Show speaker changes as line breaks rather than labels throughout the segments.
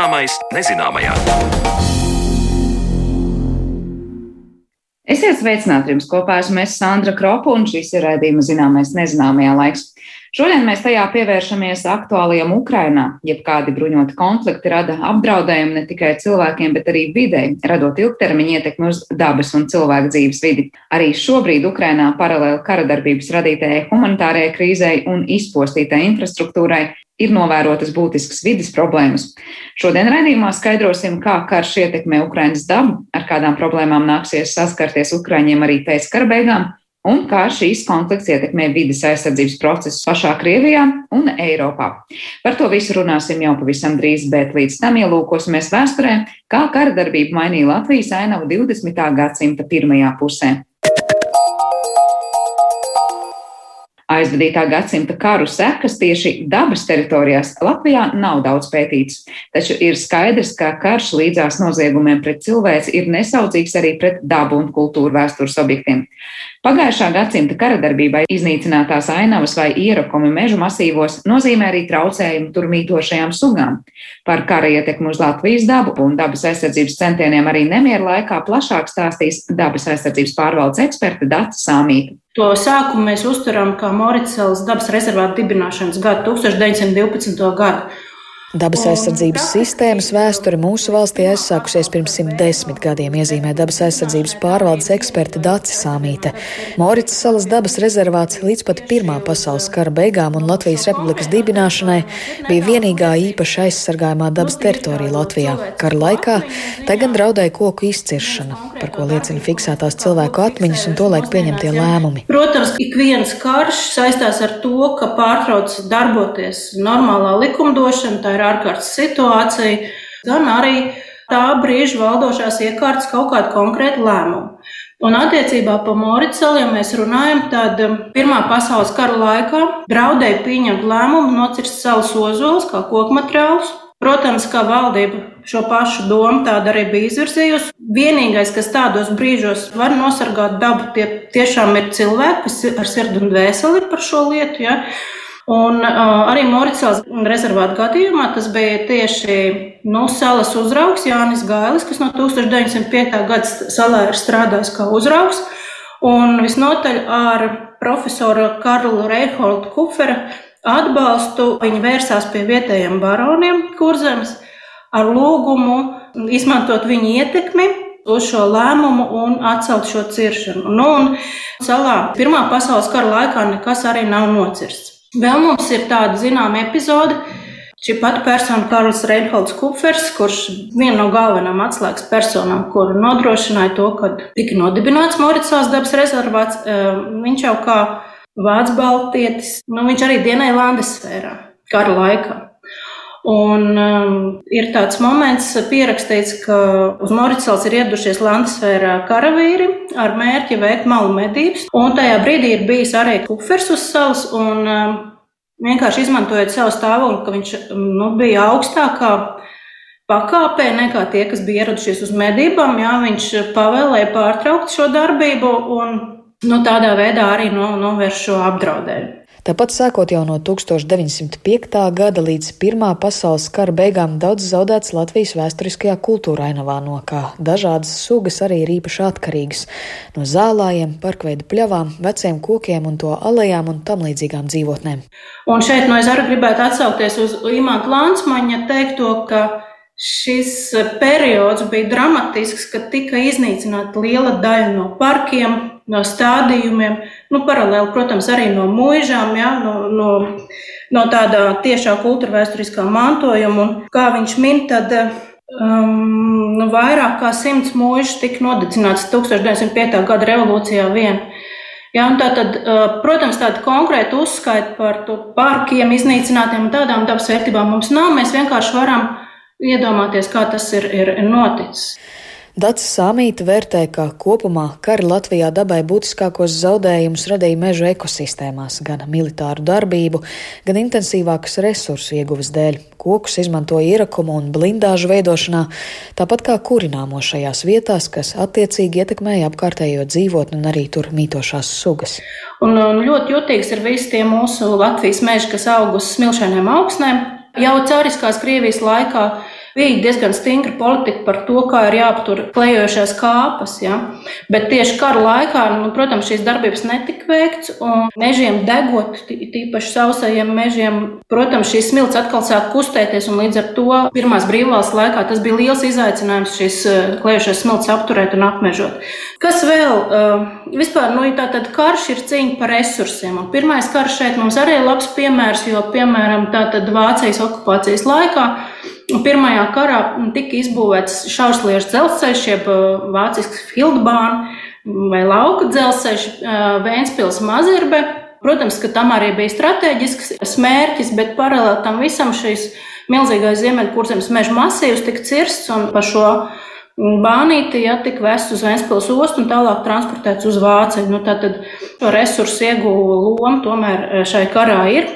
Zināmais nezināmajā.
Esiet sveicināti jums kopā esmu es Sandra Kropa un šis ir raidījuma zināmais nezināmajā laiks. Šodien mēs tajā pievēršamies aktuālajam Ukrainā, jeb kādi bruņoti konflikti rada apdraudējumu ne tikai cilvēkiem, bet arī videi, radot ilgtermiņa ietekmi uz dabas un cilvēku dzīves vidi. Arī šobrīd Ukrainā paralēli karadarbības radītajai humanitārajai krīzei un izpostītai infrastruktūrai ir novērotas būtiskas vidas problēmas. Šodien raidījumā skaidrosim, kā karš ietekmē Ukrainas dabu, ar kādām problēmām nāksies saskarties Ukraiņiem arī pēc kara beigām, un kā šīs konflikts ietekmē vidas aizsardzības procesus pašā Krievijā un Eiropā. Par to visu runāsim jau pavisam drīz, bet līdz tam ielūkosimies vēsturē, kā kara darbība mainīja Latvijas ainavu 20. gadsimta pirmajā pusē. Aizvadītā gadsimta karu sekas tieši dabas teritorijās Latvijā nav daudz pētīts, taču ir skaidrs, ka karš līdzās noziegumiem pret cilvēci ir nesaudzīgs arī pret dabu un kultūru vēstures objektiem. Pagājušā gadsimta karadarbībai iznīcinātās ainavas vai ierakumi mežu masīvos nozīmē arī traucējumu tur mītošajām sugām. Par kara ietekmi uz Latvijas dabu un dabas aizsardzības centieniem arī nemieru laikā plašāk stāstīs dabas aizsardzības pārvaldes eksperte Data Sāmīta.
To sākumu mēs uztveram kā Moricēlas dabas rezervāta dibināšanas gadu, 1912. gadu.
Dabas aizsardzības sistēmas vēsture mūsu valstī aizsākusies pirms 110 gadiem, iezīmē dabas aizsardzības pārvaldes eksperte Dācis Sāmīte. Morits salas dabas rezervāts līdz pat Pirmā pasaules kara beigām un Latvijas republikas dibināšanai bija vienīgā īpaši aizsargājumā dabas teritorija Latvijā. Kara laikā te gan draudēja koku izciršana, par ko liecina fiksētās cilvēku atmiņas un tolaik pieņemtie lēmumi.
Protams, ik viens karš saistās ar to, ka pārtrauc darboties normālā likumdošana ir ārkārtas situācija, gan arī tā brīža valdošās iekārtas kaut kādu konkrētu lēmumu. Un attiecībā par Moricelu, ja mēs runājam, tad um, Pirmā pasaules kara laikā draudēja pieņemt lēmumu nocirst savus ozolus kā koku materiālus. Protams, kā valdība šo pašu domu tādu arī bija izvirzījusi. Vienīgais, kas tādos brīžos var nosargāt dabu, tie tiešām ir cilvēki, kas ar sirdi un dvēseli par šo lietu. Ja? Un uh, arī Moricāls rezervāta gadījumā tas bija tieši nu, salas uzraugs Jānis Gailis, kas no 1905. gada salā ir strādājis kā uzraugs. Un visnotaļ ar profesoru Karlu Reiholdu Kufera atbalstu viņi vērsās pie vietējiem baroniem Kurzemes ar lūgumu izmantot viņu ietekmi uz šo lēmumu un atcelt šo ciršanu. Nu, un salā Pirmā pasaules kara laikā nekas arī nav nocirsts. Vēl mums ir tāda zināma epizode. Šī pati persona, Karls Reinholds Kupfers, kurš viena no galvenajām atslēgas personām, kur nodrošināja to, ka tika nodibināts Moricās dabas rezervāts, eh, viņš jau kā vācu baltietis, nu, viņš arī dienēja Landesfērā kara laikā. Un um, ir tāds moments, pierakstīts, ka uz Moricels ir ieradušies Landesfērā karavīri ar mērķi veikt malu medības. Un tajā brīdī ir bijis arī kufers uz salas. Un, um, vienkārši izmantojot savu stāvokli, ka viņš um, nu, bija augstākā pakāpē nekā tie, kas bija ieradušies uz medībām. Jā, viņš pavēlēja pārtraukt šo darbību un nu, tādā veidā arī novērst šo apdraudējumu.
Tāpat sākot jau no 1905. gada līdz Pirmā pasaules kara beigām daudz zaudēts Latvijas vēsturiskajā kultūrainavā, no kā dažādas sugas arī ir īpaši atkarīgas - no zālājiem, parkveidu pļavām, veciem kokiem un to alejām un tam līdzīgām dzīvotnēm.
Un šeit no es arī gribētu atsaukties uz Imants Lansmaņa teikto, ka šis periods bija dramatisks, kad tika iznīcināta liela daļa no parkiem, no stādījumiem, nu, paralēli, protams, arī no mūžām, ja, no, no, no tāda tiešā kultūra vēsturiskā mantojuma. Un, kā viņš min, tad um, nu, vairāk kā simts mūžu tika nodedzināts 1905. gada revolūcijā vien. Ja, tā tad, uh, protams, tāda konkrēta uzskaita par parkiem, iznīcinātiem un tādām dabas vērtībām mums nav. Mēs vienkārši varam iedomāties, kā tas ir, ir noticis.
Dats Samīta vērtē, ka kopumā kari Latvijā dabai būtiskākos zaudējumus radīja meža ekosistēmās, gan militāru darbību, gan intensīvākas resursu ieguves dēļ. Kokus izmantoja ierakumu un blindāžu veidošanā, tāpat kā kurināmo šajās vietās, kas attiecīgi ietekmēja apkārtējo dzīvotni un arī tur mītošās sugas.
Un, un ļoti jutīgs ir visi tie mūsu Latvijas meži, kas aug uz smilšainiem augsnēm. Jau cariskās Krievijas laikā bija diezgan stingra politika par to, kā ir jāaptur klejošās kāpas. Ja? Bet tieši kara laikā, nu, protams, šīs darbības netika veikts, un mežiem degot, tīpaši sausajiem mežiem, protams, šīs smilts atkal sāk kustēties, un līdz ar to pirmās brīvvalsts laikā tas bija liels izaicinājums šīs eh, klejošās smilts apturēt un apmežot. Kas vēl? Eh, vispār, nu, tā tad karš ir cīņa par resursiem, un pirmais karš šeit mums arī ir labs piemērs, jo, piemēram, tā tad Vācijas okupācijas laikā Pirmajā karā tika izbūvēts šausliešu dzelzceļš, jeb uh, vācisks Fieldbahn vai lauka dzelzceļš uh, Vēnspils Mazirbe. Protams, ka tam arī bija strateģisks smērķis, bet paralēli tam visam šīs milzīgais ziemeļkurzemes meža masīvs tika cirsts un pa šo Bānīti ja, tika vests uz Vēnspils ostu un tālāk transportēts uz Vāciju. Nu, tātad šo resursu ieguvu loma tomēr uh, šai karā ir.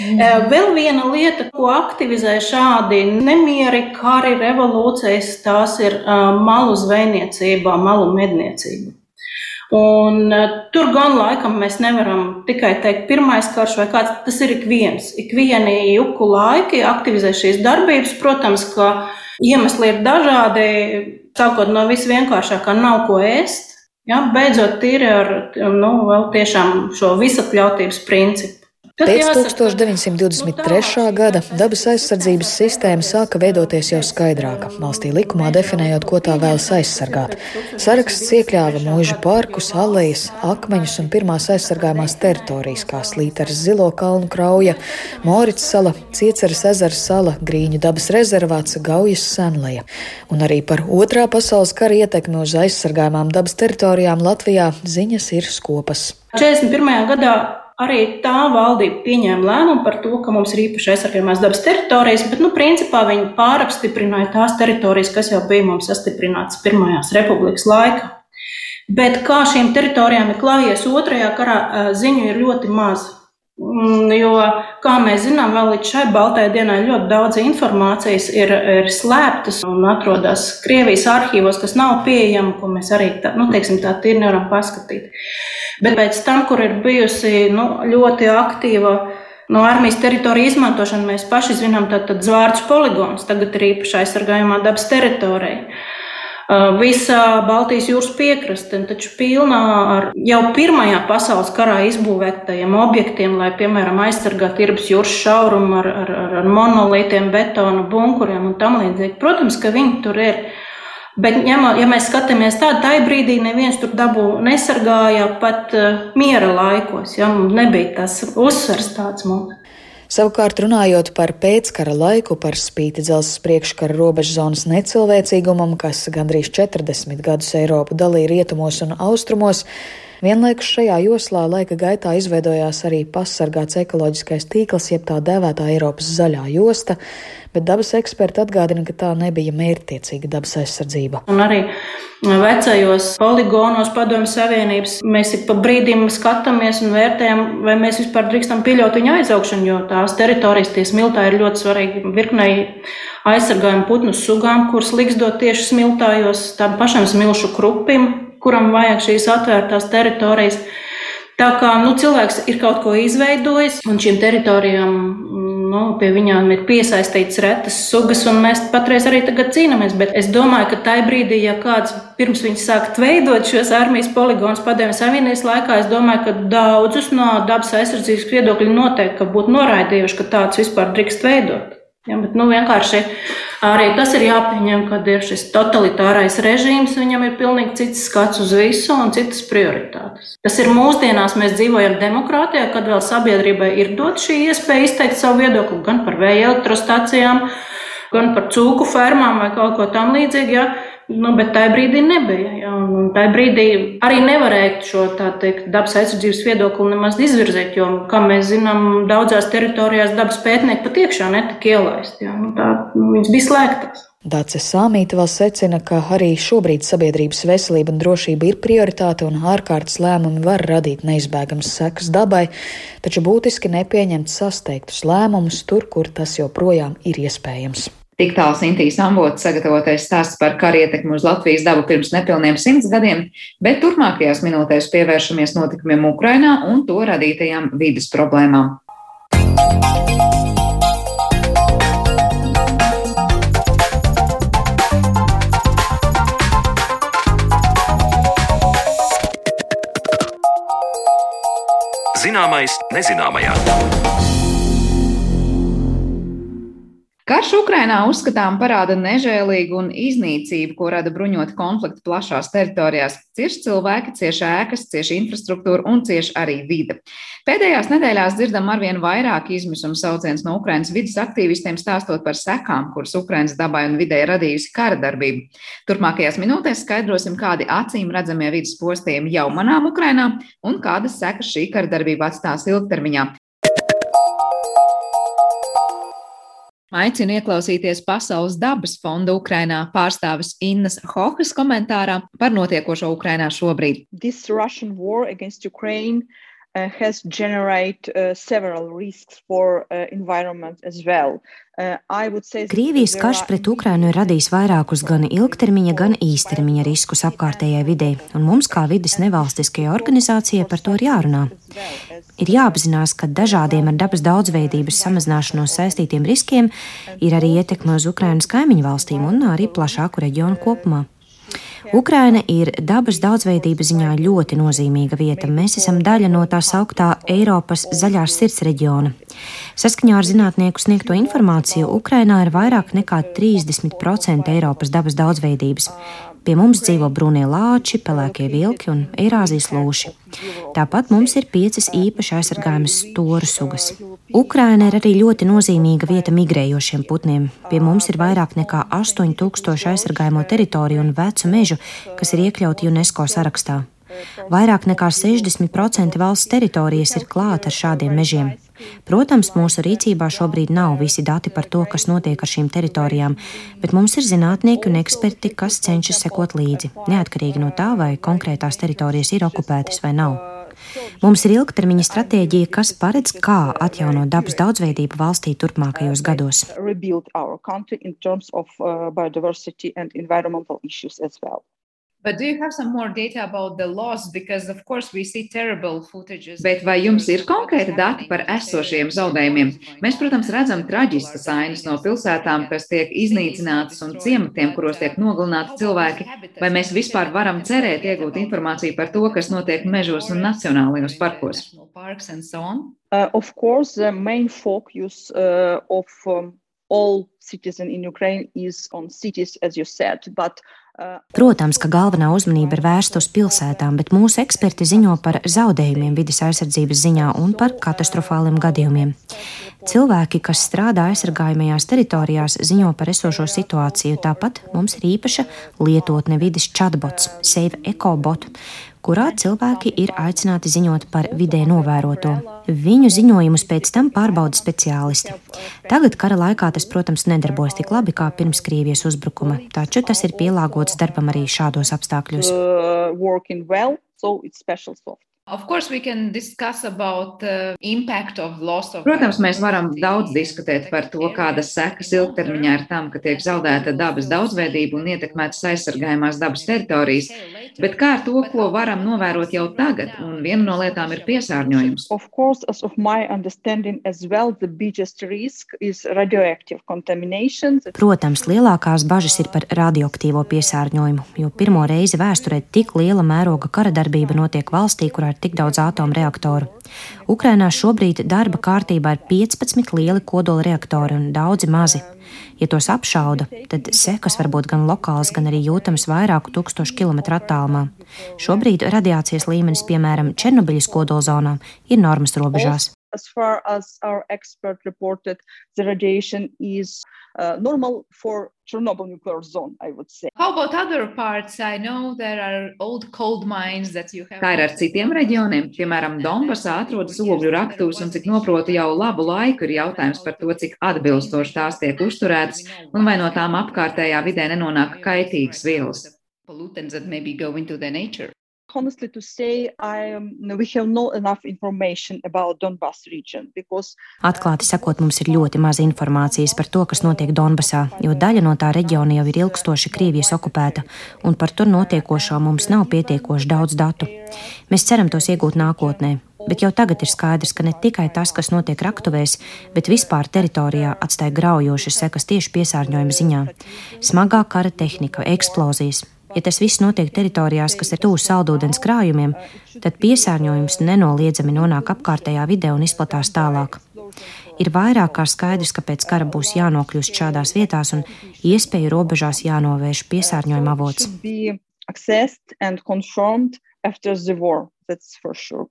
Mm. Vēl viena lieta, ko aktivizē šādi nemieri, kari, revolūcijas, tās ir malu zvejniecība, malu medniecība. Un, tur gan laikam mēs nevaram tikai teikt, pirmais karš vai kāds. Tas ir ik viens. Ik vieni juku laiki aktivizē šīs darbības. Protams, ka iemesli ir dažādi. Sākot no visvienkāršākā, nav ko ēst. Ja, beidzot, ir ar nu, tiešām šo visapļautības principu.
Pēc 1923. gada dabas aizsardzības sistēma sāka veidoties jau skaidrāka, valstī likumā definējot, ko tā vēlas aizsargāt. Saraksts iekļāva mūža parkus, alejas, akmeņus un pirmās aizsargājumās teritorijas, kā Slīteres zilo kalnu krauja, Morits sala, Cieceres ezera sala, Grīņu dabas rezervāts, Gaujas senleja. Un arī par otrā pasaules kara ietekmi uz aizsargājumām dabas teritorijām Latvijā ziņas ir skopas.
41. gadā Arī tā valdība pieņēma lēmumu par to, ka mums ir īpaši aizsargājumās dabas teritorijas, bet, nu, principā viņi pārapstiprināja tās teritorijas, kas jau bija mums sastiprinātas Pirmajās republikas laikā. Bet kā šīm teritorijām ir klājies otrajā karā, ziņu ir ļoti maz. Mm, jo, kā mēs zinām, vēl līdz šai baltajai dienai ļoti daudz informācijas ir, ir slēptas un atrodas Krievijas arhīvos, kas nav pieejama, ko mēs arī tā, nu, teiksim, tā tīri nevaram paskatīt. Bet pēc tam, kur ir bijusi nu, ļoti aktīva no armijas teritorija izmantošana, mēs paši zinām, tad, tad zvārds poligons tagad ir īpaši aizsargājumā dabas teritorija. Visa Baltijas jūras piekraste, taču pilnā ar jau Pirmajā pasaules karā izbūvētajiem objektiem, lai, piemēram, aizsargātu Irbas jūras šaurumu ar, ar, ar monolītiem, betonu bunkuriem un tam līdzīgi. Protams, ka viņi tur ir. Bet, ja, ja mēs skatāmies tādā, tajā brīdī neviens tur dabū nesargāja pat uh, miera laikos. Ja, nebija tas uzsvers tāds mums.
Savukārt, runājot par pēckara laiku, par spīti dzelzceļa priekškara robežzonas necilvēcīgumam, kas gandrīz 40 gadus Eiropu dalīja rietumos un austrumos, Vienlaikus šajā joslā laika gaitā izveidojās arī pasargāts ekoloģiskais tīkls, jeb tā dēvētā Eiropas zaļā josta, bet dabas eksperti atgādina, ka tā nebija mērķtiecīga dabas aizsardzība.
Un arī vecajos poligonos padomju savienības mēs ik pa brīdim skatāmies un vērtējam, vai mēs vispār drīkstam pieļaut viņa aizaugšanu, jo tās teritorijas, tie smiltā ir ļoti svarīgi virknei aizsargājumu putnu sugām, kuras liksdot tieši smiltājos, tam pašam smilšu krupim, kuram vajag šīs atvērtās teritorijas. Tā kā nu, cilvēks ir kaut ko izveidojis, un šīm teritorijām nu, pie viņām ir piesaistīts retas sugas, un mēs patreiz arī cīnāmies. Bet es domāju, ka tajā brīdī, ja kāds pirms viņš sākt veidot šos armijas poligonus padomjas Savienības laikā, es domāju, ka daudzus no dabas aizsardzības viedokļa noteikti būtu noraidījuši, ka tāds vispār drīkst veidot. Ja, bet, nu, vienkārši arī tas ir jāpieņem, kad ir šis totalitārais režīms, viņam ir pilnīgi cits skats uz visu un citas prioritātes. Tas ir mūsdienās, mēs dzīvojam demokrātijā, kad vēl sabiedrībai ir dot šī iespēja izteikt savu viedokli gan par vēja elektrostacijām, gan par cūku fermām vai kaut ko tam līdzīgu. Ja. Nu, bet tajā brīdī nebija. Ja, un, un tajā brīdī arī nevarēja šo teikt, dabas aizsardzības viedokli nemaz izvirzīt, jo, kā mēs zinām, daudzās teritorijās dabas pētnieki pat iekšā netika ielaisti. Ja, nu, tā, nu, viņas bija slēgtas.
Dācis Sāmīta vēl secina, ka arī šobrīd sabiedrības veselība un drošība ir prioritāte un ārkārtas lēmumi var radīt neizbēgamas sekas dabai, taču būtiski nepieņemt sasteigtus lēmumus tur, kur tas joprojām ir iespējams.
Tik tālu Sintīs Ambotas sagatavotais stāsts par kara ietekmi uz Latvijas dabu pirms nepilniem simts gadiem, bet turpmākajās minūtēs pievēršamies notikumiem Ukrainā un to radītajām vidas problēmām. Zināmais nezināmajā. Karš Ukrainā uzskatām parāda nežēlīgu un iznīcību, ko rada bruņoti konflikti plašās teritorijās. Cieši cilvēki, cieši ēkas, cieši infrastruktūra un cieši arī vide. Pēdējās nedēļās dzirdam arvien vairāk izmisuma sauciens no Ukrainas vidas aktīvistiem stāstot par sekām, kuras Ukrainas dabai un vidē radījusi kara darbība. Turpmākajās minūtēs skaidrosim, kādi acīm redzamie vidas postījumi jau manām Ukrainā un kādas sekas šī kara darbība atstās ilgtermiņā. Aicinu ieklausīties Pasaules dabas fonda Ukrainā pārstāvis Innas Hohas komentārā par notiekošo Ukrainā šobrīd.
Uh, has generated uh, several risks for uh, environment as well.
Uh, Krievijas karš pret Ukrainu ir radījis vairākus gan ilgtermiņa, gan īstermiņa riskus apkārtējai videi, un mums, kā vidas nevalstiskajai organizācijai, par to ir jārunā. Ir jāapzinās, ka dažādiem ar dabas daudzveidības samazināšanos saistītiem riskiem ir arī ietekme uz Ukrainas kaimiņu valstīm un arī plašāku reģionu kopumā. Ukraina ir dabas daudzveidības ziņā ļoti nozīmīga vieta. Mēs esam daļa no tā sauktā Eiropas zaļās sirds reģiona. Saskaņā ar zinātnieku sniegto informāciju, Ukrainā ir vairāk nekā 30% Eiropas dabas daudzveidības. Pie mums dzīvo brūnie lāči, pelēkie vilki un eirāzijas lūši. Tāpat mums ir piecas īpaši aizsargājamas storu sugas. Ukraina ir arī ļoti nozīmīga vieta migrējošiem putniem. Pie mums ir vairāk nekā 8000 aizsargājamo teritoriju un vecu mežu, kas ir iekļauti UNESCO sarakstā. Vairāk nekā 60% valsts teritorijas ir klāta ar šādiem mežiem. Protams, mūsu rīcībā šobrīd nav visi dati par to, kas notiek ar šīm teritorijām, bet mums ir zinātnieki un eksperti, kas cenšas sekot līdzi, neatkarīgi no tā, vai konkrētās teritorijas ir okupētas vai nav. Mums ir ilgtermiņa stratēģija, kas paredz, kā atjaunot dabas daudzveidību valstī turpmākajos gados.
But do you have some more data about the loss? Because, of course, we see terrible footages. Bet vai jums ir konkrēti dati par esošiem zaudējumiem? Mēs, protams, redzam traģiskas ainas no pilsētām, kas tiek iznīcinātas un ciematiem, kuros tiek nogalināti cilvēki. Vai mēs vispār varam cerēt iegūt informāciju par to, kas notiek mežos un nacionālajos parkos?
Uh, of course, the main focus uh, of um, all citizens in Ukraine is on cities, as you said, but
Protams, ka galvenā uzmanība ir vērsta uz pilsētām, bet mūsu eksperti ziņo par zaudējumiem vidas aizsardzības ziņā un par katastrofāliem gadījumiem. Cilvēki, kas strādā aizsargājumajās teritorijās, ziņo par esošo situāciju. Tāpat mums ir īpaša lietotne vidas chatbots, Save EcoBot, kurā cilvēki ir aicināti ziņot par vidē novēroto. Viņu ziņojumus pēc tam pārbauda speciālisti. Tagad kara laikā tas, protams, nedarbojas tik labi kā pirms Krievijas uzbrukuma, taču tas ir pielāgots darbam arī šādos apstākļos. Uh.
Protams, mēs varam daudz diskutēt par to, kādas sekas ilgtermiņā ir tam, ka tiek zaudēta dabas daudzveidība un ietekmētas aizsargājumās dabas teritorijas, bet kā ar to, ko varam novērot jau tagad, un viena no lietām ir piesārņojums.
Course, well,
Protams, lielākās bažas ir par radioaktīvo piesārņojumu, jo pirmo reizi vēsturē tik liela mēroga kara darbība notiek valstī, kurā ir tik daudz atomreaktoru. Ukrainā šobrīd darba kārtībā ir 15 lieli kodola reaktori un daudzi mazi. Ja tos apšauda, tad sekas var būt gan lokāls, gan arī jūtams vairāku tūkstošu kilometru attālumā. Šobrīd radiācijas līmenis, piemēram, Černobiļas kodolzonā, ir normas robežās. As far as our expert reported, the radiation is uh, normal for Chernobyl nuclear zone, I would say.
How about other parts? I know there are old coal mines that you have. Kā ir ar citiem reģioniem? Piemēram, Donbasā atrodas ogļu raktūs, un cik noprotu jau labu laiku ir jautājums par to, cik atbilstoši tās tiek uzturētas, un vai no tām apkārtējā vidē nenonāk kaitīgas vielas. Pollutants that maybe go into the nature
honestly to say, I, um, we have not enough information about Donbass region because.
Atklāti sakot, mums ir ļoti maz informācijas par to, kas notiek Donbasā, jo daļa no tā reģiona jau ir ilgstoši Krievijas okupēta, un par tur notiekošo mums nav pietiekoši daudz datu. Mēs ceram tos iegūt nākotnē. Bet jau tagad ir skaidrs, ka ne tikai tas, kas notiek raktuvēs, bet vispār teritorijā atstāja graujošas sekas tieši piesārņojuma ziņā. Smagā kara tehnika, eksplozijas, Ja tas viss notiek teritorijās, kas ir tuvu saldūdens krājumiem, tad piesārņojums nenoliedzami nonāk apkārtējā vidē un izplatās tālāk. Ir vairāk kā skaidrs, ka pēc kara būs jānokļūst šādās vietās un iespēju robežās jānovērš piesārņojuma avots. After the war, that's for sure.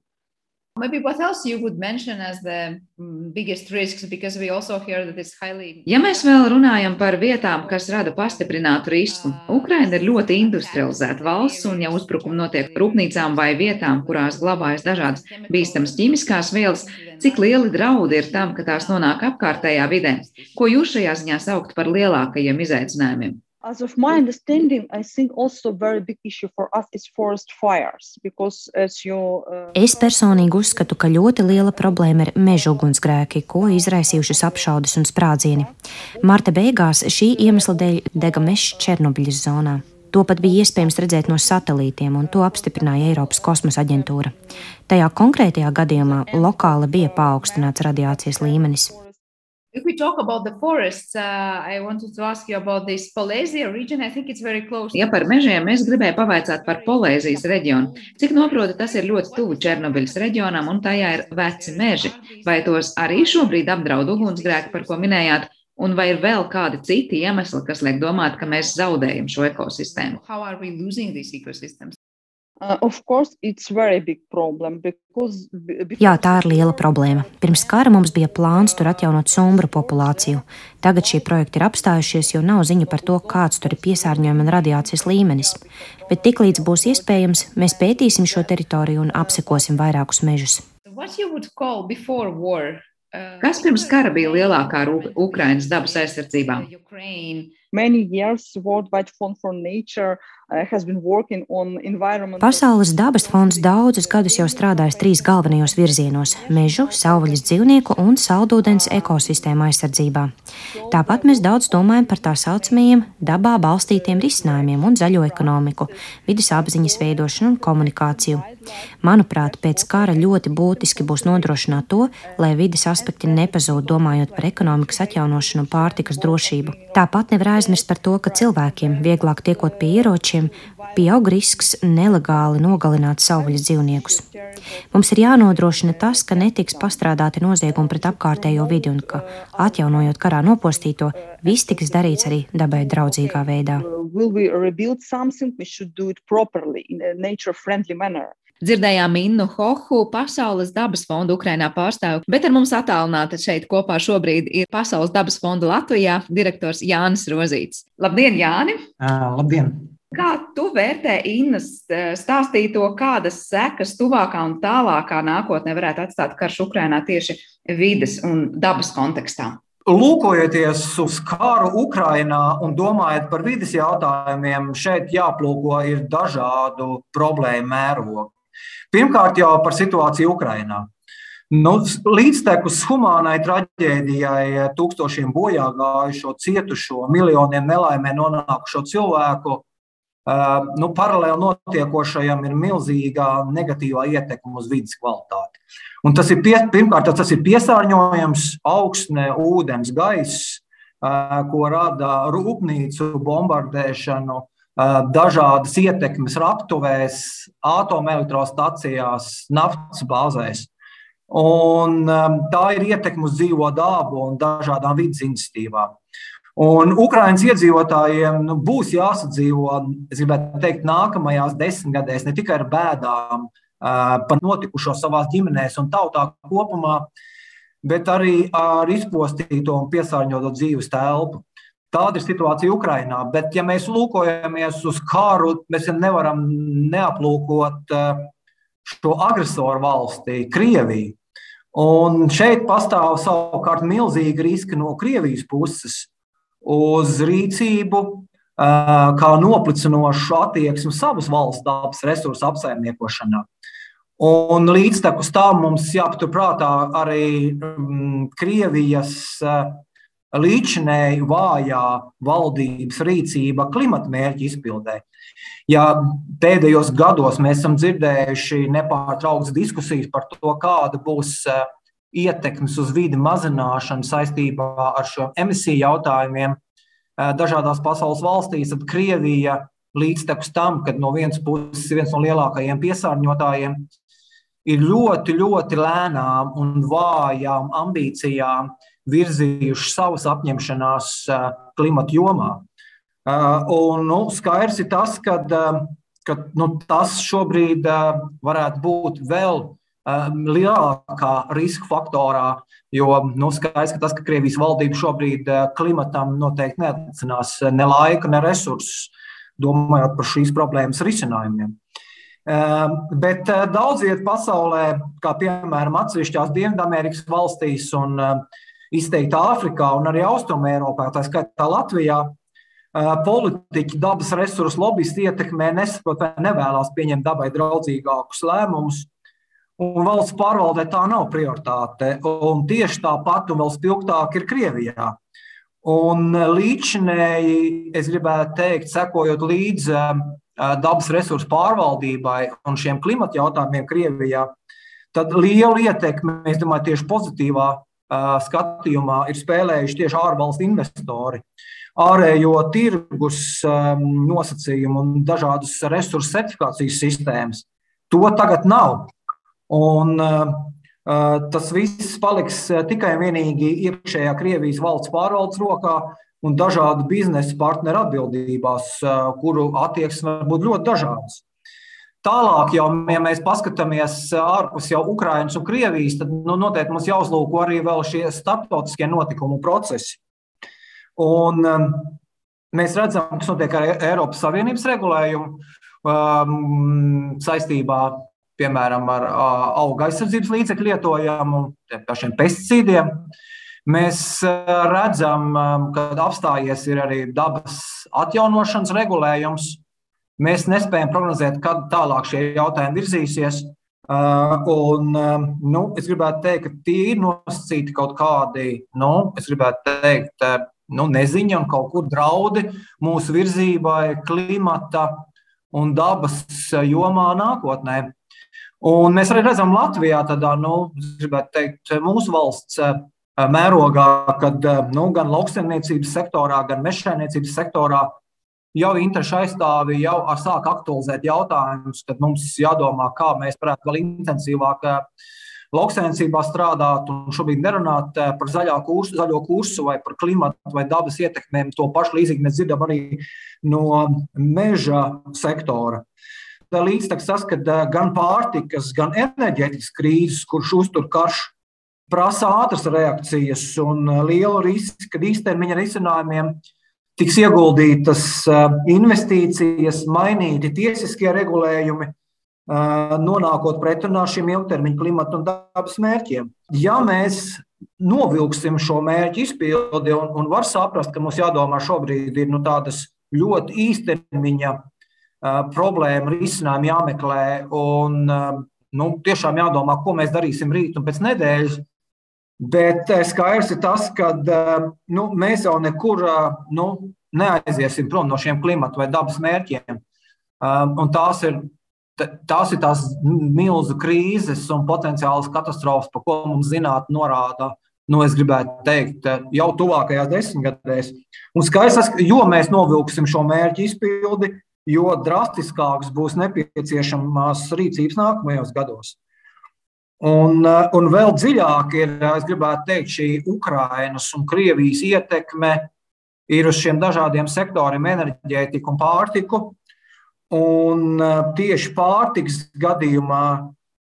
Maybe what else you would mention as the mm, biggest risks, because we also hear that it's highly. Ja mēs vēl runājam par vietām, kas rada pastiprinātu risku, Ukraina ir ļoti industrializēta valsts, un ja uzbrukumi notiek rūpnīcām vai vietām, kurās glabājas dažādas bīstamas ķīmiskās vielas, cik lieli draudi ir tam, ka tās nonāk apkārtējā vidē? Ko jūs šajā ziņā saukt par lielākajiem izaicinājumiem?
As of my understanding, I think also very big issue for us is forest fires because as you uh,
Es personīgi uzskatu, ka ļoti liela problēma ir meža ugunsgrēki, ko izraisījušas apšaudes un sprādzieni. Marta beigās šī iemesla dēļ dega mežs Černobiļas zonā. To pat bija iespējams redzēt no satelītiem, un to apstiprināja Eiropas kosmosa aģentūra. Tajā konkrētajā gadījumā lokāli bija paaugstināts radiācijas līmenis.
If we talk about the forests, uh, I wanted to ask you about this Polēzija region. I think it's very close. Ja par mežiem es gribēju pavaicāt par Polēzijas reģionu. Cik noprotu, tas ir ļoti tuvu Černobiļas reģionam un tajā ir veci meži. Vai tos arī šobrīd apdraud ugunsgrēki, par ko minējāt? Un vai ir vēl kādi citi iemesli, kas liek domāt, ka mēs zaudējam šo ekosistēmu?
Jā, tā ir liela problēma. Pirms kara mums bija plāns tur atjaunot sombru populāciju. Tagad šie projekti ir apstājušies, jo nav ziņu par to, kāds tur ir piesārņojuma un radiācijas līmenis. Bet tiklīdz būs iespējams, mēs pētīsim šo teritoriju un apsekosim vairākus mežus.
Kas pirms kara bija lielākā Ukrainas dabas aizsardzībā?
Uh,
Pasaules dabas fonds daudzus gadus jau strādājis trīs galvenajos virzienos - mežu, savvaļas dzīvnieku un saldūdens ekosistēmu aizsardzībā. Tāpat mēs daudz domājam par tā saucamajiem dabā balstītiem risinājumiem un zaļo ekonomiku, vidas apziņas veidošanu un komunikāciju. Manuprāt, pēc kara ļoti būtiski būs nodrošināt to, lai vidas aspekti nepazūd domājot par ekonomikas atjaunošanu un pārtikas drošību. Tāpat nevar aizmirst par to, ka cilvēkiem vieglāk tiekot pie ieročiem cilvēkiem pieaug risks nelegāli nogalināt savvaļas dzīvniekus. Mums ir jānodrošina tas, ka netiks pastrādāti noziegumi pret apkārtējo vidi un ka, atjaunojot karā nopostīto, viss tiks darīts arī dabai draudzīgā veidā.
Dzirdējām Innu Hohu, Pasaules dabas fonda Ukrainā pārstāvu, bet ar mums attālināti šeit kopā šobrīd ir Pasaules dabas fonda Latvijā direktors Jānis Rozīts. Labdien, Jāni!
Uh, labdien!
Kā tu vērtē Innas eh, stāstīto, kādas sekas tuvākā un tālākā nākotnē varētu atstāt karš Ukrainā tieši vides un dabas kontekstā?
Lūkojoties uz kāru Ukrajinā un domājot par vidas jautājumiem, šeit jāplūko ir dažādu problēmu mērogi. Pirmkārt, jau par situāciju Ukrajinā. Nu, līdztekus humānai traģēdijai, tūkstošiem bojā gājušo, cietušo, miljoniem nelaimē nonākušo cilvēku, nu, paralēli notiekošajam ir milzīga negatīvā ietekme uz vidas kvalitāti. Un tas ir pie, pirmkārt tas ir piesārņojums, augsne, ūdens, gaiss, ko rada rūpnīcu bombardēšanu, dažādas ietekmes raktuvēs, atomelektrostacijās, naftas bāzēs. Un, tā ir ietekme uz dzīvo dabu un dažādām vidas iniciatīvām. Un Ukraiņas iedzīvotājiem nu, būs jāsadzīvo, es gribētu teikt, nākamajās desmitgadēs ne tikai ar bēdām uh, par notikušo savā ģimenēs un tautā kopumā, bet arī ar izpostīto un piesārņoto dzīves telpu. Tāda ir situācija Ukrajinā. Bet, ja mēs lūkojamies uz kāru, mēs nevaram neaplūkot šo agresoru valsti, Krieviju. Un šeit pastāv savukārt milzīgi riski no Krievijas puses, uz rīcību, kā noplicinošu attieksmi savas valsts dabas resursu apsaimniekošanā. Un līdztekus tam mums jāpaturprātā arī mm, Krievijas līdzinēji vājā valdības rīcība klimata mērķu izpildē. Ja pēdējos gados mēs esam dzirdējuši nepārtrauktas diskusijas par to, kāda būs uh, ietekmes uz vidi mazināšanu saistībā ar šo emisiju jautājumiem dažādās pasaules valstīs, tad Krievija līdztekus tam, ka no vienas puses viens no lielākajiem piesārņotājiem ir ļoti, ļoti lēnām un vājām ambīcijām virzījuši savas apņemšanās klimata jomā. Un, nu, skaidrs ir tas, ka nu, tas šobrīd varētu būt vēl lielākā riska faktorā, jo nu, skaidrs, ka tas, ka Krievijas valdība šobrīd klimatam noteikti neatcinās ne laika, ne resursus, domājot par šīs problēmas risinājumiem. Bet daudz vietā pasaulē, kā piemēram atsevišķās Dienvidamerikas valstīs un izteikti Āfrikā un arī Austrumē Eiropā, tā skaitā Latvijā, politiķi, dabas resursu lobbyisti ietekmē, nesaprot vai nevēlas pieņemt dabai draudzīgākus lēmumus. Un valsts pārvaldē tā nav prioritāte. Un tieši tāpat un vēl spilgtāk ir Krievijā. Un līdzinēji, es gribētu teikt, sekojot līdzi dabas resursu pārvaldībai un šiem klimata jautājumiem Krievijā, tad lielu ietekmi, es domāju, tieši pozitīvā skatījumā ir spēlējuši tieši ārvalstu investori. Ārējo tirgus um, nosacījumu un dažādas resursu certifikācijas sistēmas. To tagad nav. Un, uh, uh, tas viss paliks uh, tikai un vienīgi iekšējā Krievijas valsts pārvaldes rokā un dažādu biznesa partneru atbildībās, kuru attieksme var būt ļoti dažādas. Tālāk, jau, ja mēs paskatāmies ārpus jau Ukrainas un Krievijas, tad nu, noteikti mums jāuzlūko arī šie starptautiskie notikumu procesi. Un, mēs redzam, kas notiek ar Eiropas Savienības regulējumu um, saistībā piemēram ar auga aizsardzības līdzekļu lietojumu, pašiem pesticīdiem. Mēs redzam, ka apstājies arī dabas atjaunošanas regulējums. Mēs nespējam prognozēt, kad tālāk šie jautājumi virzīsies. Un, nu, es gribētu teikt, ka tie ir nosacīti kaut kādi, nu, es gribētu teikt, nu, neziņa un kaut kur draudi mūsu virzībai klimata un dabas jomā nākotnē. Un mēs arī redzam Latvijā tādā, nu, teikt, mūsu valsts eh, mērogā, kad nu, gan lauksaimniecības sektorā, gan mežsaimniecības sektorā jau interešu aizstāvi jau sāk aktualizēt jautājumus, kad mums jādomā, kā mēs varētu vēl intensīvāk uh, lauksainicībā strādāt un šobrīd nerunāt eh, par kursu, zaļo kursu vai par klimatu vai dabas ietekmēm. To pašu līdzīgi mēs dzirdam arī no meža sektora. Līdztekus tas, ka eh, gan pārtikas, gan enerģētikas krīzes, kurš uztur karš, prasa ātras reakcijas un lielu risku, ka īstermiņa risinājumiem tiks ieguldītas investīcijas, mainīti tiesiskie regulējumi, nonākot pretrunā šiem ilgtermiņa klimata un dabas mērķiem. Ja mēs novilksim šo mērķu izpildi un, un var saprast, ka mums jādomā šobrīd ir nu, tādas ļoti īstermiņa problēma risinājumi jāmeklē un nu, tiešām jādomā, ko mēs darīsim rīt un pēc nedēļas. Bet skaidrs ir tas, ka nu, mēs jau nekur nu, neaiziesim prom no šiem klimata vai dabas mērķiem. Un tās ir tās ir tās milzu krīzes un potenciālas katastrofas, par ko mums zinātnē norāda. Nu, es gribētu teikt, jau tuvākajās desmitgadēs. Un skaidrs, jo mēs novilksim šo mērķu izpildi, jo drastiskāks būs nepieciešamās rīcības nākamajos gados. Un, un vēl dziļāk ir, es gribētu teikt, šī Ukrainas un Krievijas ietekme ir uz šiem dažādiem sektoriem, enerģētiku un pārtiku. Un tieši pārtiks gadījumā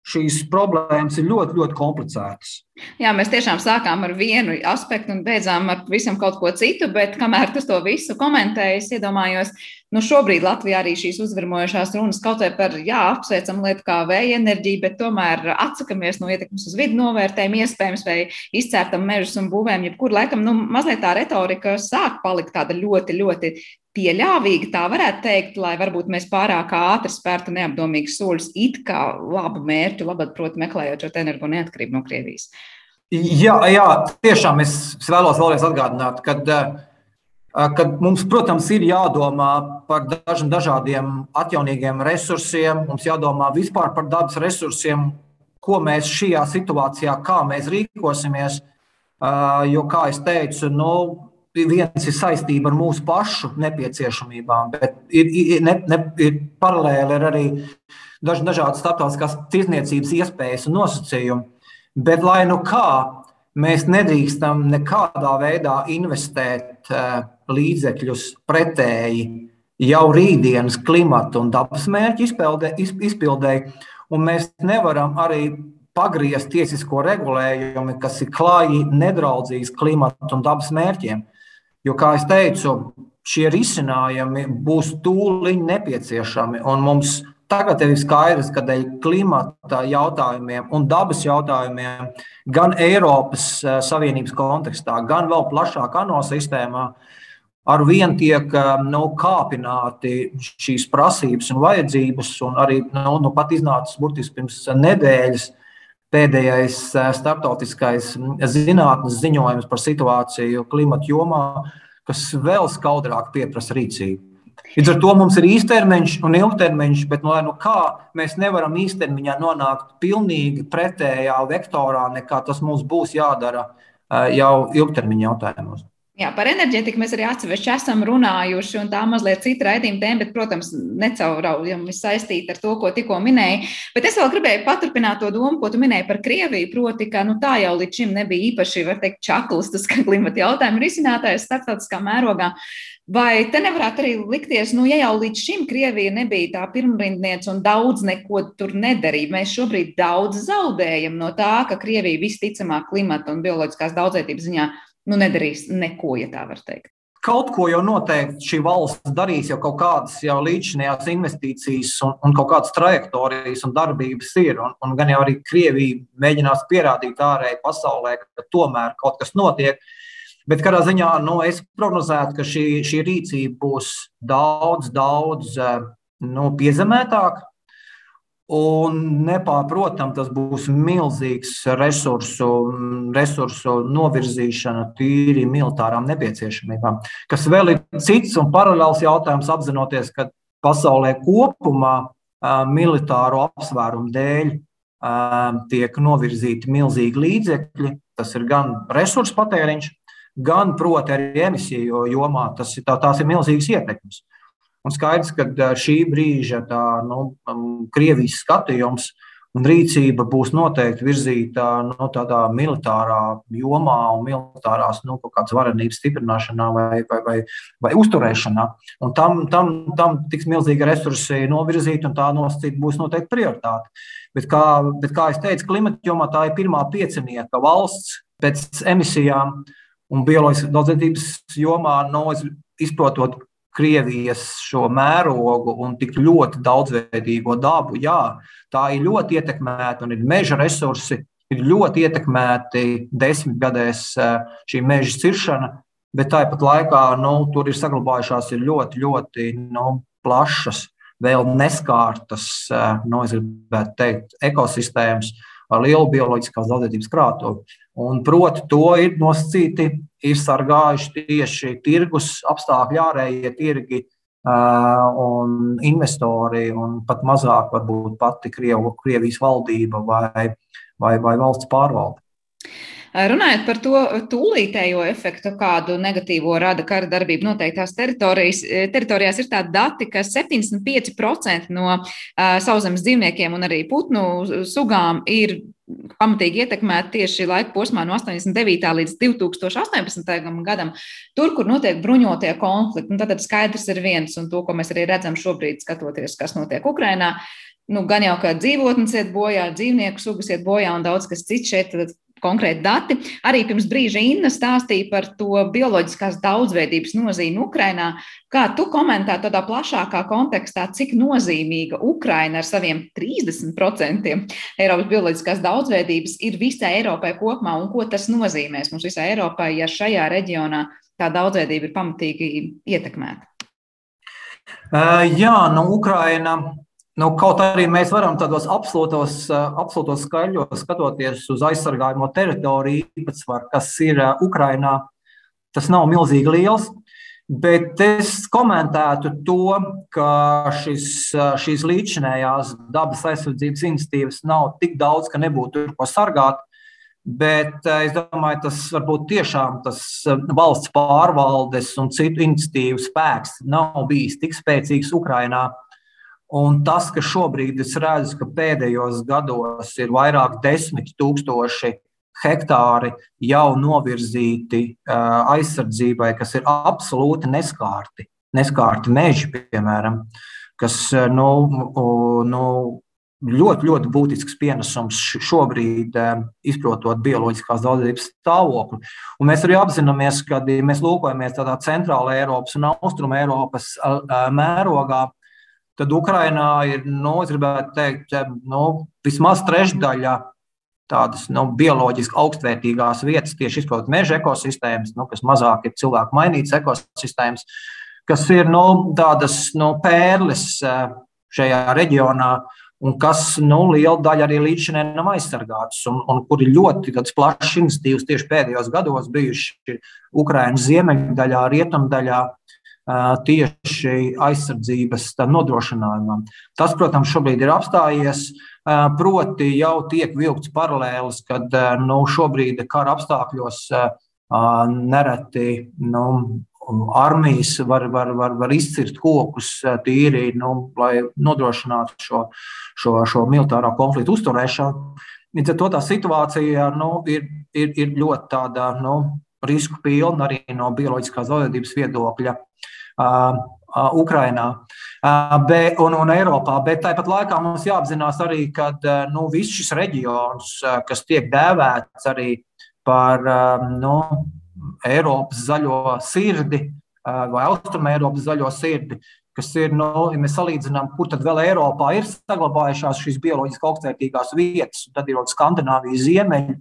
šīs problēmas ir ļoti, ļoti komplicētas.
Jā, mēs tiešām sākām ar vienu aspektu un beidzām ar visam kaut ko citu, bet kamēr tu to visu komentēji, es iedomājos, nu šobrīd Latvijā arī šīs uzvarmojošās runas kaut vai par, jā, apsveicam lietu kā vēja enerģiju, bet tomēr atsakamies no ietekmes uz vidu novērtējumu, iespējams, vai izcērtam mežus un būvēm, jebkur laikam, nu, mazliet tā retorika sāk palikt tāda ļoti, ļoti pieļāvīga, tā varētu teikt, lai varbūt mēs pārāk ātri spērtu neapdomīgus soļus, it kā labu mērķu, labāk, protams, meklējot šo energo neatkarību no Krievijas.
Jā, jā, tiešām es, vēlos vēlreiz atgādināt, ka kad mums, protams, ir jādomā par dažādiem atjaunīgiem resursiem, mums jādomā vispār par dabas resursiem, ko mēs šajā situācijā, kā mēs rīkosimies. Jo, kā jau teicu, nu, viens ir saistība ar mūsu pašu nepieciešamībām, bet ir, ir, ne, ne, ir paralēli ir arī daž, dažādas starptautiskās tirzniecības iespējas un nosacījumi. Bet, lai nu kā, mēs nedrīkstam nekādā veidā investēt uh, līdzekļus pretēji jau rītdienas klimata un dabas mērķu izpildēji, un mēs nevaram arī pagriezt tiesisko regulējumu, kas ir klāji nedraudzīgs klimata un dabas mērķiem. Jo, kā jau teicu, šie risinājumi būs tūlīt nepieciešami. Mums tagad ir skaidrs, ka dēļ klimata jautājumiem un dabas jautājumiem gan Eiropas eh, Savienības kontekstā, gan vēl plašāk ANO sistēmā ar vien tiek eh, nu, kāpināti šīs prasības un vajadzības. Un arī nu, nu, pat iznācis burtiski pirms nedēļas pēdējais eh, starptautiskais zinātnes ziņojums par situāciju klimata jomā, kas vēl skaudrāk pieprasa rīcību. Līdz ar to mums ir īstermiņš un ilgtermiņš, bet no, nu, kā mēs nevaram īstermiņā nonākt pilnīgi pretējā vektorā, nekā tas mums būs jādara eh, jau ilgtermiņa jautājumos.
Jā, par enerģētiku mēs arī atsevišķi esam runājuši, un tā mazliet cita raidījuma tēma, bet, protams, necauraujami saistīta ar to, ko tikko minēji. Bet es vēl gribēju paturpināt to domu, ko tu minēji par Krieviju, proti, ka nu, tā jau līdz šim nebija īpaši, var teikt, čaklis, tas klimata jautājumu risinātājs starptautiskā mērogā. Vai te nevarētu arī likties, nu, ja jau līdz šim Krievija nebija tā pirmrindniece un daudz neko tur nedarīja, mēs šobrīd daudz zaudējam no tā, ka Krievija visticamāk klimata un bioloģiskās daudzveidības ziņā nu, nedarīs neko, ja tā var teikt.
Kaut ko jau noteikti šī valsts darīs, jau kaut kādas jau līdzinājās investīcijas un, un kaut kādas trajektorijas un darbības ir. Un, un gan jau arī Krievija mēģinās pierādīt ārēji pasaulē, ka tomēr kaut kas notiek. Bet kādā ziņā nu, es prognozētu, ka šī, šī rīcība būs daudz, daudz nu, piezemētāka, Un nepārprotami tas būs milzīgs resursu, resursu novirzīšana tīri militārām nepieciešamībām. Kas vēl ir cits un paralēls jautājums, apzinoties, ka pasaulē kopumā militāro apsvērumu dēļ tiek novirzīti milzīgi līdzekļi. Tas ir gan resursu patēriņš, gan, proti, arī emisiju jomā. Tas ir, tā, tās ir milzīgas ietekmes. Un skaidrs, ka šī brīža tā, nu, Krievijas skatījums un rīcība būs noteikti virzīta nu, tādā militārā jomā un militārās nu, kaut kādas varenības stiprināšanā vai, vai, vai, vai uzturēšanā. Un tam, tam, tam tiks milzīgi resursi novirzīti, un tā nosacīta būs noteikti prioritāte. Bet kā, bet, kā jau teicu, klimata jomā tā ir pirmā piecinieka valsts pēc emisijām un bioloģiskās daudzveidības jomā, no izprotot Krievijas šo mērogu un tik ļoti daudzveidīgo dabu, jā, tā ir ļoti ietekmēta un ir meža resursi, ir ļoti ietekmēti desmitgadēs eh, šī meža ciršana, bet tāpat laikā nu, tur ir saglabājušās ir ļoti, ļoti nu, plašas, vēl neskārtas, eh, nu, es gribētu teikt, ekosistēmas ar lielu bioloģiskās daudzveidības krātuvi. Un, proti, to ir nosacīti, ir sargājuši tieši tirgus apstākļi, ārējie tirgi un investori, un pat mazāk varbūt pati Krievu, Krievijas valdība vai, vai, vai valsts pārvalde.
Runājot par to tūlītējo efektu, kādu negatīvo rada kara darbība noteiktās teritorijās, ir tādi dati, ka 75% no uh, sauszemes dzīvniekiem un arī putnu sugām ir pamatīgi ietekmēta tieši laika posmā no 89. līdz 2018. gadam, tur, kur notiek bruņotie konflikti. Tad skaidrs ir viens, un to, ko mēs arī redzam šobrīd, skatoties, kas notiek Ukrajinā. Nu, gan jau kā dzīvotnes iet bojā, dzīvnieku sugas iet bojā un daudz kas cits šeit konkrēti dati. Arī pirms brīža Inna stāstīja par to bioloģiskās daudzveidības nozīmi Ukrainā. Kā tu komentē tādā plašākā kontekstā, cik nozīmīga Ukraina ar saviem 30% Eiropas bioloģiskās daudzveidības ir visai Eiropai kopumā un ko tas nozīmēs mums visai Eiropai, ja šajā reģionā tā daudzveidība ir pamatīgi ietekmēta?
Uh, jā, nu, Ukraina Nu, kaut arī mēs varam tādos absolūtos, eh, absolūtos skaļos skatoties uz aizsargājamo teritoriju īpatsvaru, kas ir eh, Ukrainā, tas nav milzīgi liels. Bet es komentētu to, ka šis, eh, šīs līdzinējās dabas aizsardzības institīvas nav tik daudz, ka nebūtu tur ko sargāt. Bet es domāju, tas varbūt tiešām tas valsts pārvaldes un citu iniciatīvu spēks nav bijis tik spēcīgs Ukrajinā. Un tas, ka šobrīd es redzu, ka pēdējos gados ir vairāk desmit tūkstoši hektāri jau novirzīti aizsardzībai, kas ir absolūti neskārti, neskārti meži, piemēram, kas nu, nu, ļoti, ļoti būtisks pienesums šobrīd, izprotot bioloģiskās daudzības stāvokli. Un mēs arī apzināmies, ka, ja mēs lūkojamies tādā centrāla Eiropas un austruma Eiropas mērogā, tad Ukrainā ir, nu, es gribētu teikt, nu, vismaz trešdaļa tādas nu, bioloģiski augstvērtīgās vietas, tieši izprotot meža ekosistēmas, nu, kas mazāk ir cilvēku mainītas ekosistēmas, kas ir nu, tādas nu, pērles šajā reģionā. Un kas nu, liela daļa arī līdz šim nav aizsargātas, un, un kur ir ļoti plašs iniciatīvas tieši pēdējos gados bijuši Ukraiņas ziemeļdaļā, rietumdaļā, tieši aizsardzības nodrošinājumam. Tas, protams, šobrīd ir apstājies. Proti, jau tiek vilkts paralēlis, kad nu, šobrīd kara apstākļos nereti nu, armijas var, var, var, var izcirst kokus tīri, nu, lai nodrošinātu šo, šo, šo militāro konfliktu uzturēšanu. Līdz ar to tā situācija nu, ir, ir, ir ļoti tāda, nu, risku pilna arī no bioloģiskās daudzveidības viedokļa. Ukrainā be, un, un Eiropā. Bet tāpat laikā mums jāapzinās arī, ka nu, viss šis reģions, kas tiek dēvēts arī par nu, Eiropas zaļo sirdi vai Austrumē Eiropas zaļo sirdi, kas ir, nu, ja mēs salīdzinām, kur tad vēl Eiropā ir saglabājušās šīs bioloģiski augstvērtīgās vietas, tad ir Skandināvija ziemeļi,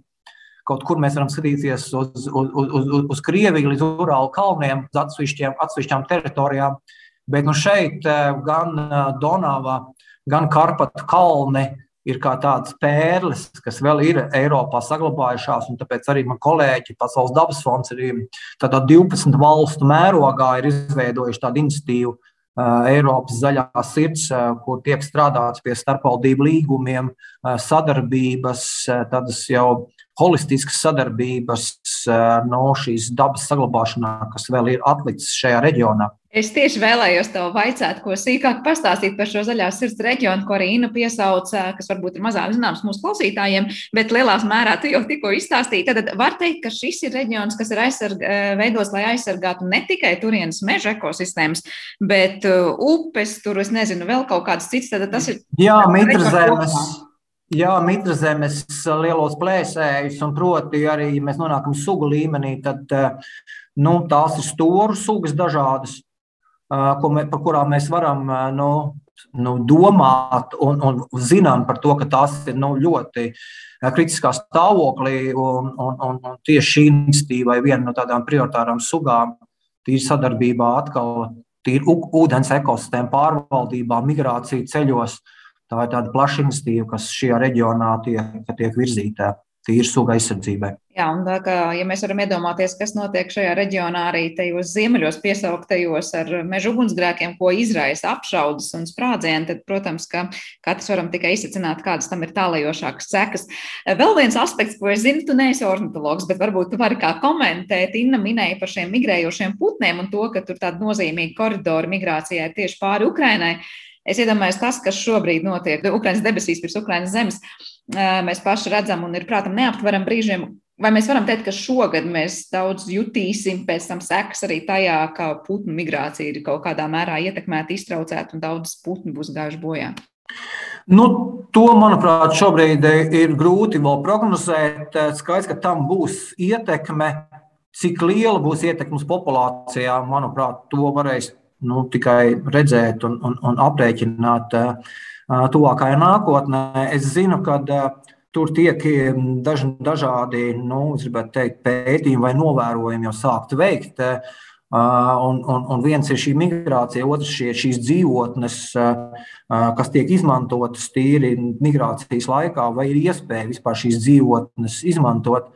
Kaut kur mēs varam skatīties uz, uz, uz, uz, uz Krieviju, līdz Urālu kalniem, uz atsevišķām teritorijām. Bet nu šeit eh, gan eh, Donava, gan Karpatu kalni ir kā tādas pērles, kas vēl ir Eiropā saglabājušās. Tāpēc arī man kolēģi Pasaules dabas fonds arī 12 valstu mērogā ir izveidojuši tādu iniciatīvu. Eh, Eiropas zaļā sirds, kur tiek strādāts pie starpvaldību līgumiem, sadarbības, tādas jau holistiskas sadarbības eh, no šīs dabas saglabāšanā, kas vēl ir atlicis šajā reģionā.
Es tieši vēlējos tev vaicāt, ko sīkāk pastāstīt par šo zaļās sirds reģionu, ko arī Inna piesauca, kas varbūt ir mazāk zināms mūsu klausītājiem, bet lielā mērā tu jau tikko izstāstīji. Tad var teikt, ka šis ir reģions, kas ir aizsarg, eh, veidos, lai aizsargātu ne tikai turienes meža ekosistēmas, bet uh, upes, tur es nezinu, vēl kaut kādas citas. Tad tas ir.
Jā, mitrazemes. Jā, mitrazemes lielos plēsējus, un proti, arī, ja mēs nonākam sugu līmenī, tad eh, nu, tās ir stūru sugas dažādas, eh, mē, par kurām mēs varam eh, nu, nu, domāt un, un zinām par to, ka tās ir nu, ļoti kritiskā stāvoklī. Un, un, un, un tieši šī iniciatīva ir viena no tādām prioritārām sugām, tīri sadarbībā atkal tīri ūdens ekosistēmu pārvaldībā, migrācija ceļos. Uh, Tā ir tāda plaša iniciatīva, kas šajā reģionā tiek, tiek virzīta tīri suga aizsardzībai.
Jā, un tā kā ja mēs varam iedomāties, kas notiek šajā reģionā, arī tajos ziemeļos piesauktajos ar meža ugunsgrēkiem, ko izraisa apšaudas un sprādzieni, tad, protams, ka katrs varam tikai izsacināt, kādas tam ir tālajošākas sekas. Vēl viens aspekts, ko es zinu, tu neesi ornitologs, bet varbūt tu vari kā komentēt. Inna minēja par šiem migrējošiem putniem un to, ka tur tāda nozīmīga koridora migrācijai tieši pāri Ukrainai. Es iedomājos, tas, kas šobrīd notiek Ukraiņas debesīs, virs Ukraiņas zemes, mēs paši redzam un ir prātam neaptveram brīžiem. Vai mēs varam teikt, ka šogad mēs daudz jutīsim pēc tam sekas arī tajā, ka putnu migrācija ir kaut kādā mērā ietekmēta, iztraucēta un daudz putnu būs gājuši bojā?
Nu, to, manuprāt, šobrīd ir grūti vēl prognozēt. Skaidrs, ka tam būs ietekme. Cik liela būs ietekme uz populācijām, manuprāt, to varēs nu, tikai redzēt un, un, un aprēķināt tuvākajā nākotnē. Es zinu, ka tur tiek daž, dažādi nu, teikt, pētījumi vai novērojumi jau sākt veikt. Un, un, un viens ir šī migrācija, otrs ir šīs dzīvotnes, kas tiek izmantotas tīri migrācijas laikā, vai ir iespēja vispār šīs dzīvotnes izmantot.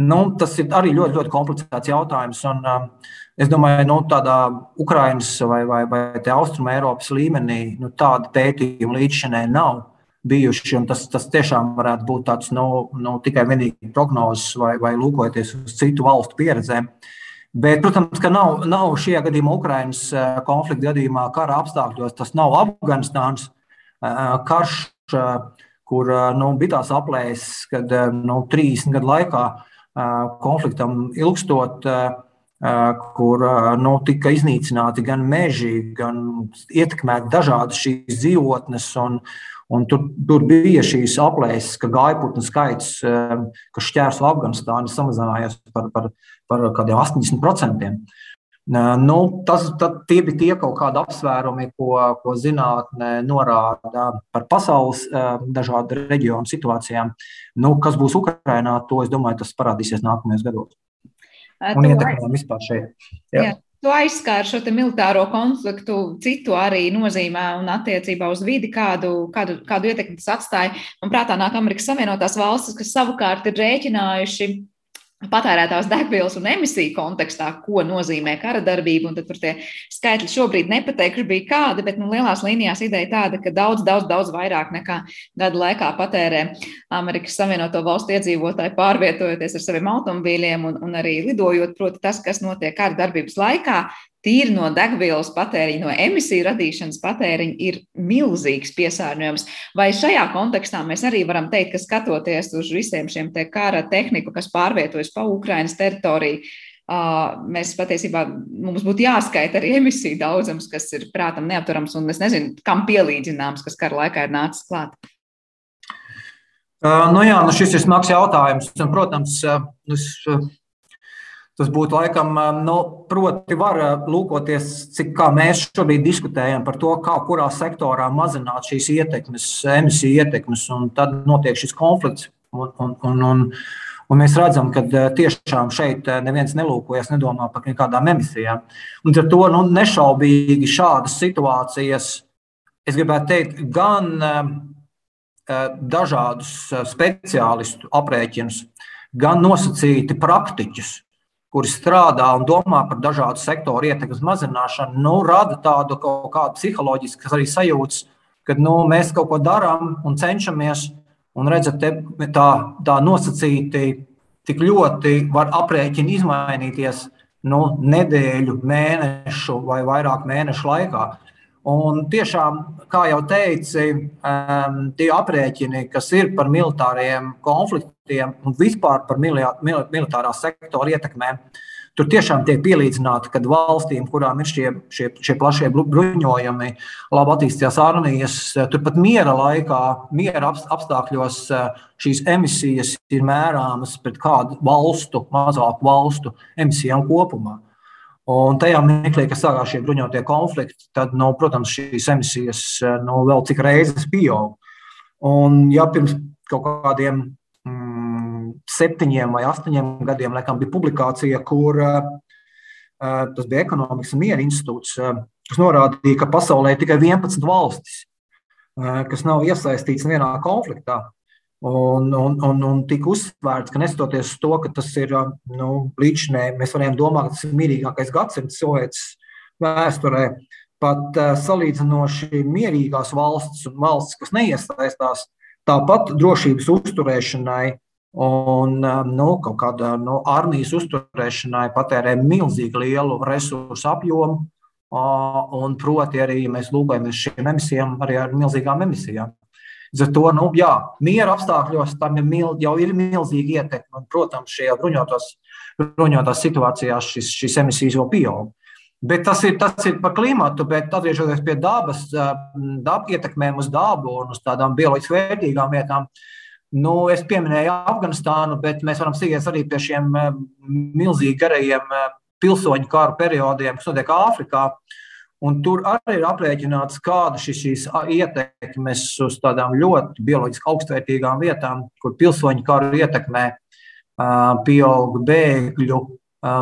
Nu, tas ir arī ļoti, ļoti komplicēts jautājums. Un, uh, Es domāju, nu, tādā Ukraiņas vai, vai, vai Austrumē Eiropas līmenī nu, tāda pētījuma līdz šim nav. bijuši. Tas, tas tiešām varētu būt tāds nu, nu, tikai vienīgi prognozes vai, vai lūkojoties uz citu valstu pieredzēm. Bet, protams, ka nav, nav šajā gadījumā, Ukraiņas konflikta gadījumā, kara apstākļos, tas nav Afganistāns karš, kur nu, bija tās aplēses, kad nu, 30 gadu laikā konfliktam ilgstot, kur nu, tika iznīcināti gan meži, gan ietekmēti dažādas šīs dzīvotnes. Un, un tur, tur bija šīs aplēses, ka gaiputnu skaits, kas šķērso Afganistānu, samazinājās par, par, par kādiem 80%. Nu, tas tie bija tie kaut kādi apsvērumi, ko, ko zinātnē norāda par pasaules dažādu reģionu situācijām. Nu, kas būs Ukrajinā, to es domāju, tas parādīsies nākamajos gados. Un ietekmēm vispār šeit. Jā. Jā.
Tu aizskāri šo militāro konfliktu, citu arī nozīmē un attiecībā uz vidi, kādu, kādu, kādu ietekmi tas atstāja. Man prātā nāk Amerikas Savienotās valstis, kas savukārt ir rēķinājuši patērētās degvielas un emisiju kontekstā, ko nozīmē kara darbība. Tad tur tie skaitļi šobrīd nepateikšu, bija kādi, bet nu, lielās līnijās ideja tāda, ka daudz, daudz, daudz vairāk nekā gada laikā patērē Amerikas Savienoto Valstu iedzīvotāji pārvietojoties ar saviem automobīļiem un, un arī lidojot. Proti, tas, kas notiek kara darbības laikā, tīri no degvielas patēriņa, no emisiju radīšanas patēriņa ir milzīgs piesārņojums. Vai šajā kontekstā mēs arī varam teikt, ka skatoties uz visiem šiem te kara tehniku, kas pārvietojas pa Ukrainas teritoriju, mēs patiesībā mums būtu jāskaita arī emisiju daudzums, kas ir prātam neapturams un es nezinu, kam pielīdzināms, kas kara laikā ir nācis klāt.
Nu jā, nu šis ir smags jautājums. Un, protams, es Tas būtu laikam, nu, proti, var lūkoties, cik mēs šobrīd diskutējam par to, kā kurā sektorā mazināt šīs ietekmes, emisiju ietekmes, un tad notiek šis konflikts. Un, un, un, un, un mēs redzam, ka tiešām šeit neviens nelūkojas, nedomā par nekādām emisijām. Un ar to nu, nešaubīgi šādas situācijas, es gribētu teikt, gan dažādus speciālistu aprēķinus, gan nosacīti praktiķus kuri strādā un domā par dažādu sektoru ietekmes mazināšanu, nu, rada tādu kaut kādu psiholoģisku arī sajūtu, ka nu, mēs kaut ko darām un cenšamies, un redzat, te, tā, tā nosacīti tik ļoti var aprēķini izmainīties nu, nedēļu, mēnešu vai vairāk mēnešu laikā. Un tiešām, kā jau teici, tie aprēķini, kas ir par militāriem konfliktiem un vispār par militārā sektora ietekmēm, tur tiešām tiek pielīdzināti, ka valstīm, kurām ir šie, šie, šie plašie bruņojumi, labi attīstītās armijas, turpat miera laikā, miera apstākļos šīs emisijas ir mērāmas pret kādu valstu, mazāku valstu emisijām kopumā. Un tajā mirklī, kad sākās šie bruņotie konflikti, tad, nu, protams, šīs emisijas nu, vēl cik reizes pieaug. Un, ja pirms kaut kādiem septiņiem vai astoņiem gadiem laikam, bija publikācija, kur uh, tas bija ekonomikas un miera institūts, uh, kas norādīja, ka pasaulē ir tikai 11 valstis, uh, kas nav iesaistīts vienā konfliktā. Un, un, un, un tika uzsvērts, ka neskatoties uz to, ka tas ir nu, līdšanai, mēs varējām domāt, ka tas ir mierīgākais gadsimts cilvēks vēsturē. Pat uh, salīdzinoši mierīgās valstis un valstis, kas neiesaistās, tāpat drošības uzturēšanai un uh, nu, kaut kāda nu, armijas uzturēšanai patērē milzīgi lielu resursu apjomu. Uh, un proti, arī mēs lūkojamies šīm emisijām, arī ar milzīgām emisijām. Līdz ar to, nu, jā, miera apstākļos tam ir mil, jau ir milzīga ietekme. Un, protams, šajā bruņotās, situācijās šis, šis emisijas jau pieaug. Bet tas ir, tas ir par klimatu, bet atgriežoties pie dabas, dab, ietekmēm uz dabu un uz tādām bioloģiski vērtīgām vietām. Nu, es pieminēju Afganistānu, bet mēs varam sīkties arī pie šiem milzīgi garajiem pilsoņu karu periodiem, kas notiek Āfrikā. Un tur arī ir aprēķināts, kāda ir šīs ietekmes uz tādām ļoti bioloģiski augstvērtīgām vietām, kur pilsoņu karu ietekmē pieaug bēgļu,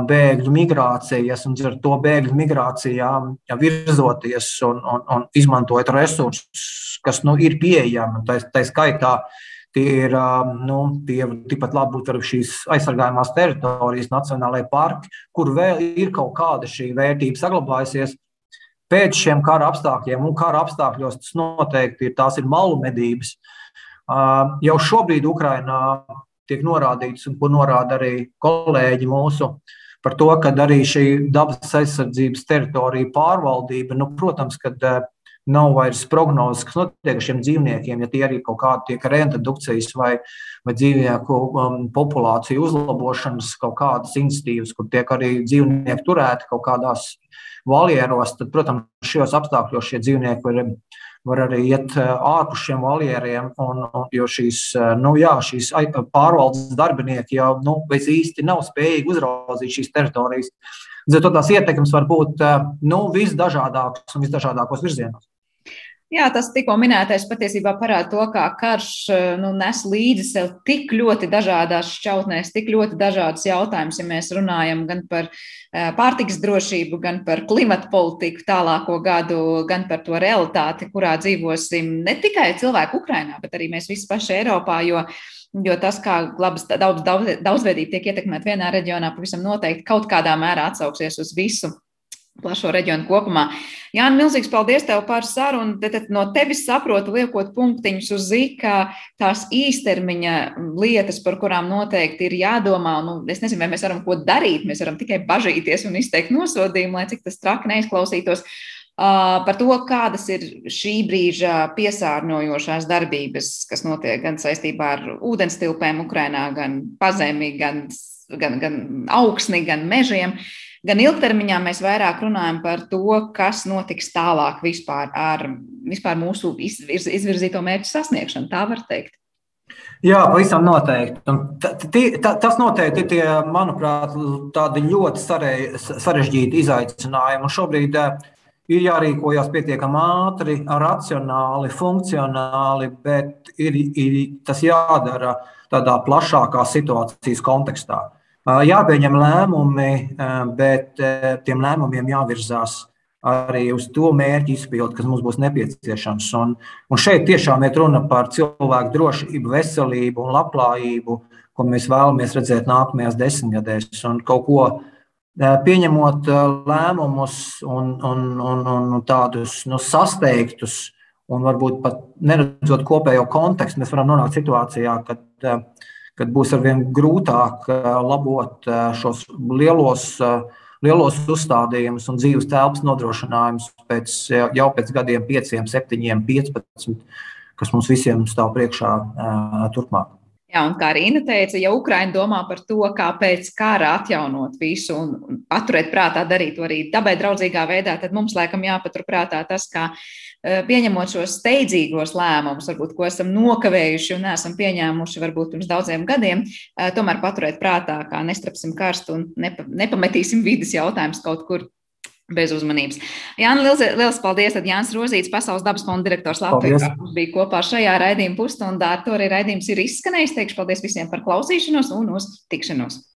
bēgļu migrācijas, un ar to bēgļu migrācijām virzoties un, un, un izmantojot resursus, kas nu, ir pieejami. Tā, tā skaitā tie ir nu, tie, tikpat labi būt arī šīs aizsargājumās teritorijas, nacionālajie parki, kur vēl ir kaut kāda šī vērtība saglabājusies pēc šiem kara apstākļiem, un kara apstākļos tas noteikti ir, tās ir malu medības. Jau šobrīd Ukrainā tiek norādīts, un ko norāda arī kolēģi mūsu, par to, ka arī šī dabas aizsardzības teritorija pārvaldība, nu, protams, kad nav vairs prognozes, kas notiek ar šiem dzīvniekiem, ja tie arī kaut kādi tiek reintrodukcijas vai, vai dzīvnieku um, populāciju uzlabošanas kaut kādas institīvas, kur tiek arī dzīvnieki turēti kaut kādās valjeros, tad, protams, šajos apstākļos šie dzīvnieki var, var arī iet uh, ārpus šiem valjeriem, un, un, jo šīs, uh, nu, jā, šīs pārvaldes darbinieki jau nu, īsti nav spējīgi uzraudzīt šīs teritorijas. To tās ietekmes var būt uh, nu, visdažādākas un visdažādākos virzienos.
Jā, tas tikko minētais patiesībā parāda to, kā karš nu, nes līdzi sev tik ļoti dažādās šķautnēs, tik ļoti dažādas jautājumas, ja mēs runājam gan par pārtiks drošību, gan par klimatu politiku tālāko gadu, gan par to realitāti, kurā dzīvosim ne tikai cilvēku Ukrainā, bet arī mēs visi paši Eiropā, jo Jo tas, kā glabas daudz, daudz, daudzveidība tiek ietekmēta vienā reģionā, pavisam noteikti kaut kādā mērā atsauksies uz visu plašo reģionu kopumā. Jā, milzīgs paldies tev par sarunu. Tad, no tevis saprotu, liekot punktiņus uz zīka, tās īstermiņa lietas, par kurām noteikti ir jādomā. Nu, es nezinu, vai mēs varam ko darīt. Mēs varam tikai bažīties un izteikt nosodījumu, lai cik tas traki neizklausītos. Uh, par to, kādas ir šī brīža piesārņojošās darbības, kas notiek gan saistībā ar ūdens tilpēm Ukrainā, gan pazemi, gan, gan, gan augsni, gan mežiem. Uh, gan ilgtermiņā mēs vairāk runājam par to, kas notiks tālāk vispār ar vispār mūsu izvirz, izvirzīto mērķu sasniegšanu. Tā var teikt.
Jā, pavisam noteikti. Un tas noteikti ir tie, manuprāt, tādi ļoti sarežģīti izaicinājumi. Un šobrīd eh, ir jārīkojas pietiekami ātri, racionāli, funkcionāli, bet ir, ir tas jādara tādā plašākā situācijas kontekstā jāpieņem lēmumi, bet tiem lēmumiem jāvirzās arī uz to mērķu izpildi, kas mums būs nepieciešams. Un, un šeit tiešām ir runa par cilvēku drošību, veselību un labklājību, ko mēs vēlamies redzēt nākamajās desmitgadēs. Un kaut ko pieņemot lēmumus un, un, un, un tādus nu, sasteigtus, un varbūt pat neredzot kopējo kontekstu, mēs varam nonākt situācijā, kad kad būs arvien grūtāk eh, labot eh, šos lielos, eh, lielos uzstādījumus un dzīves telpas nodrošinājumus pēc, jau pēc gadiem, 5, 7, 15, kas mums visiem stāv priekšā turpmāk.
Jā, un kā Rīna teica, ja Ukraina domā par to, kā pēc kara atjaunot visu un paturēt prātā darīt to arī dabai draudzīgā veidā, tad mums laikam jāpaturprātā tas, Eh, pieņemot šos steidzīgos lēmumus, varbūt, ko esam nokavējuši un neesam pieņēmuši varbūt pirms daudziem gadiem, eh, tomēr paturēt prātā, kā nestrapsim karstu un nepa, nepametīsim vidas jautājumus kaut kur bez uzmanības. Jānis, liels, liels paldies! Tad Jānis Rozīts, Pasaules dabas fonda direktors Latvijā, bija kopā šajā raidījuma pusstundā. Ar to arī raidījums ir izskanējis. Teikšu paldies visiem par klausīšanos un uz tikšanos!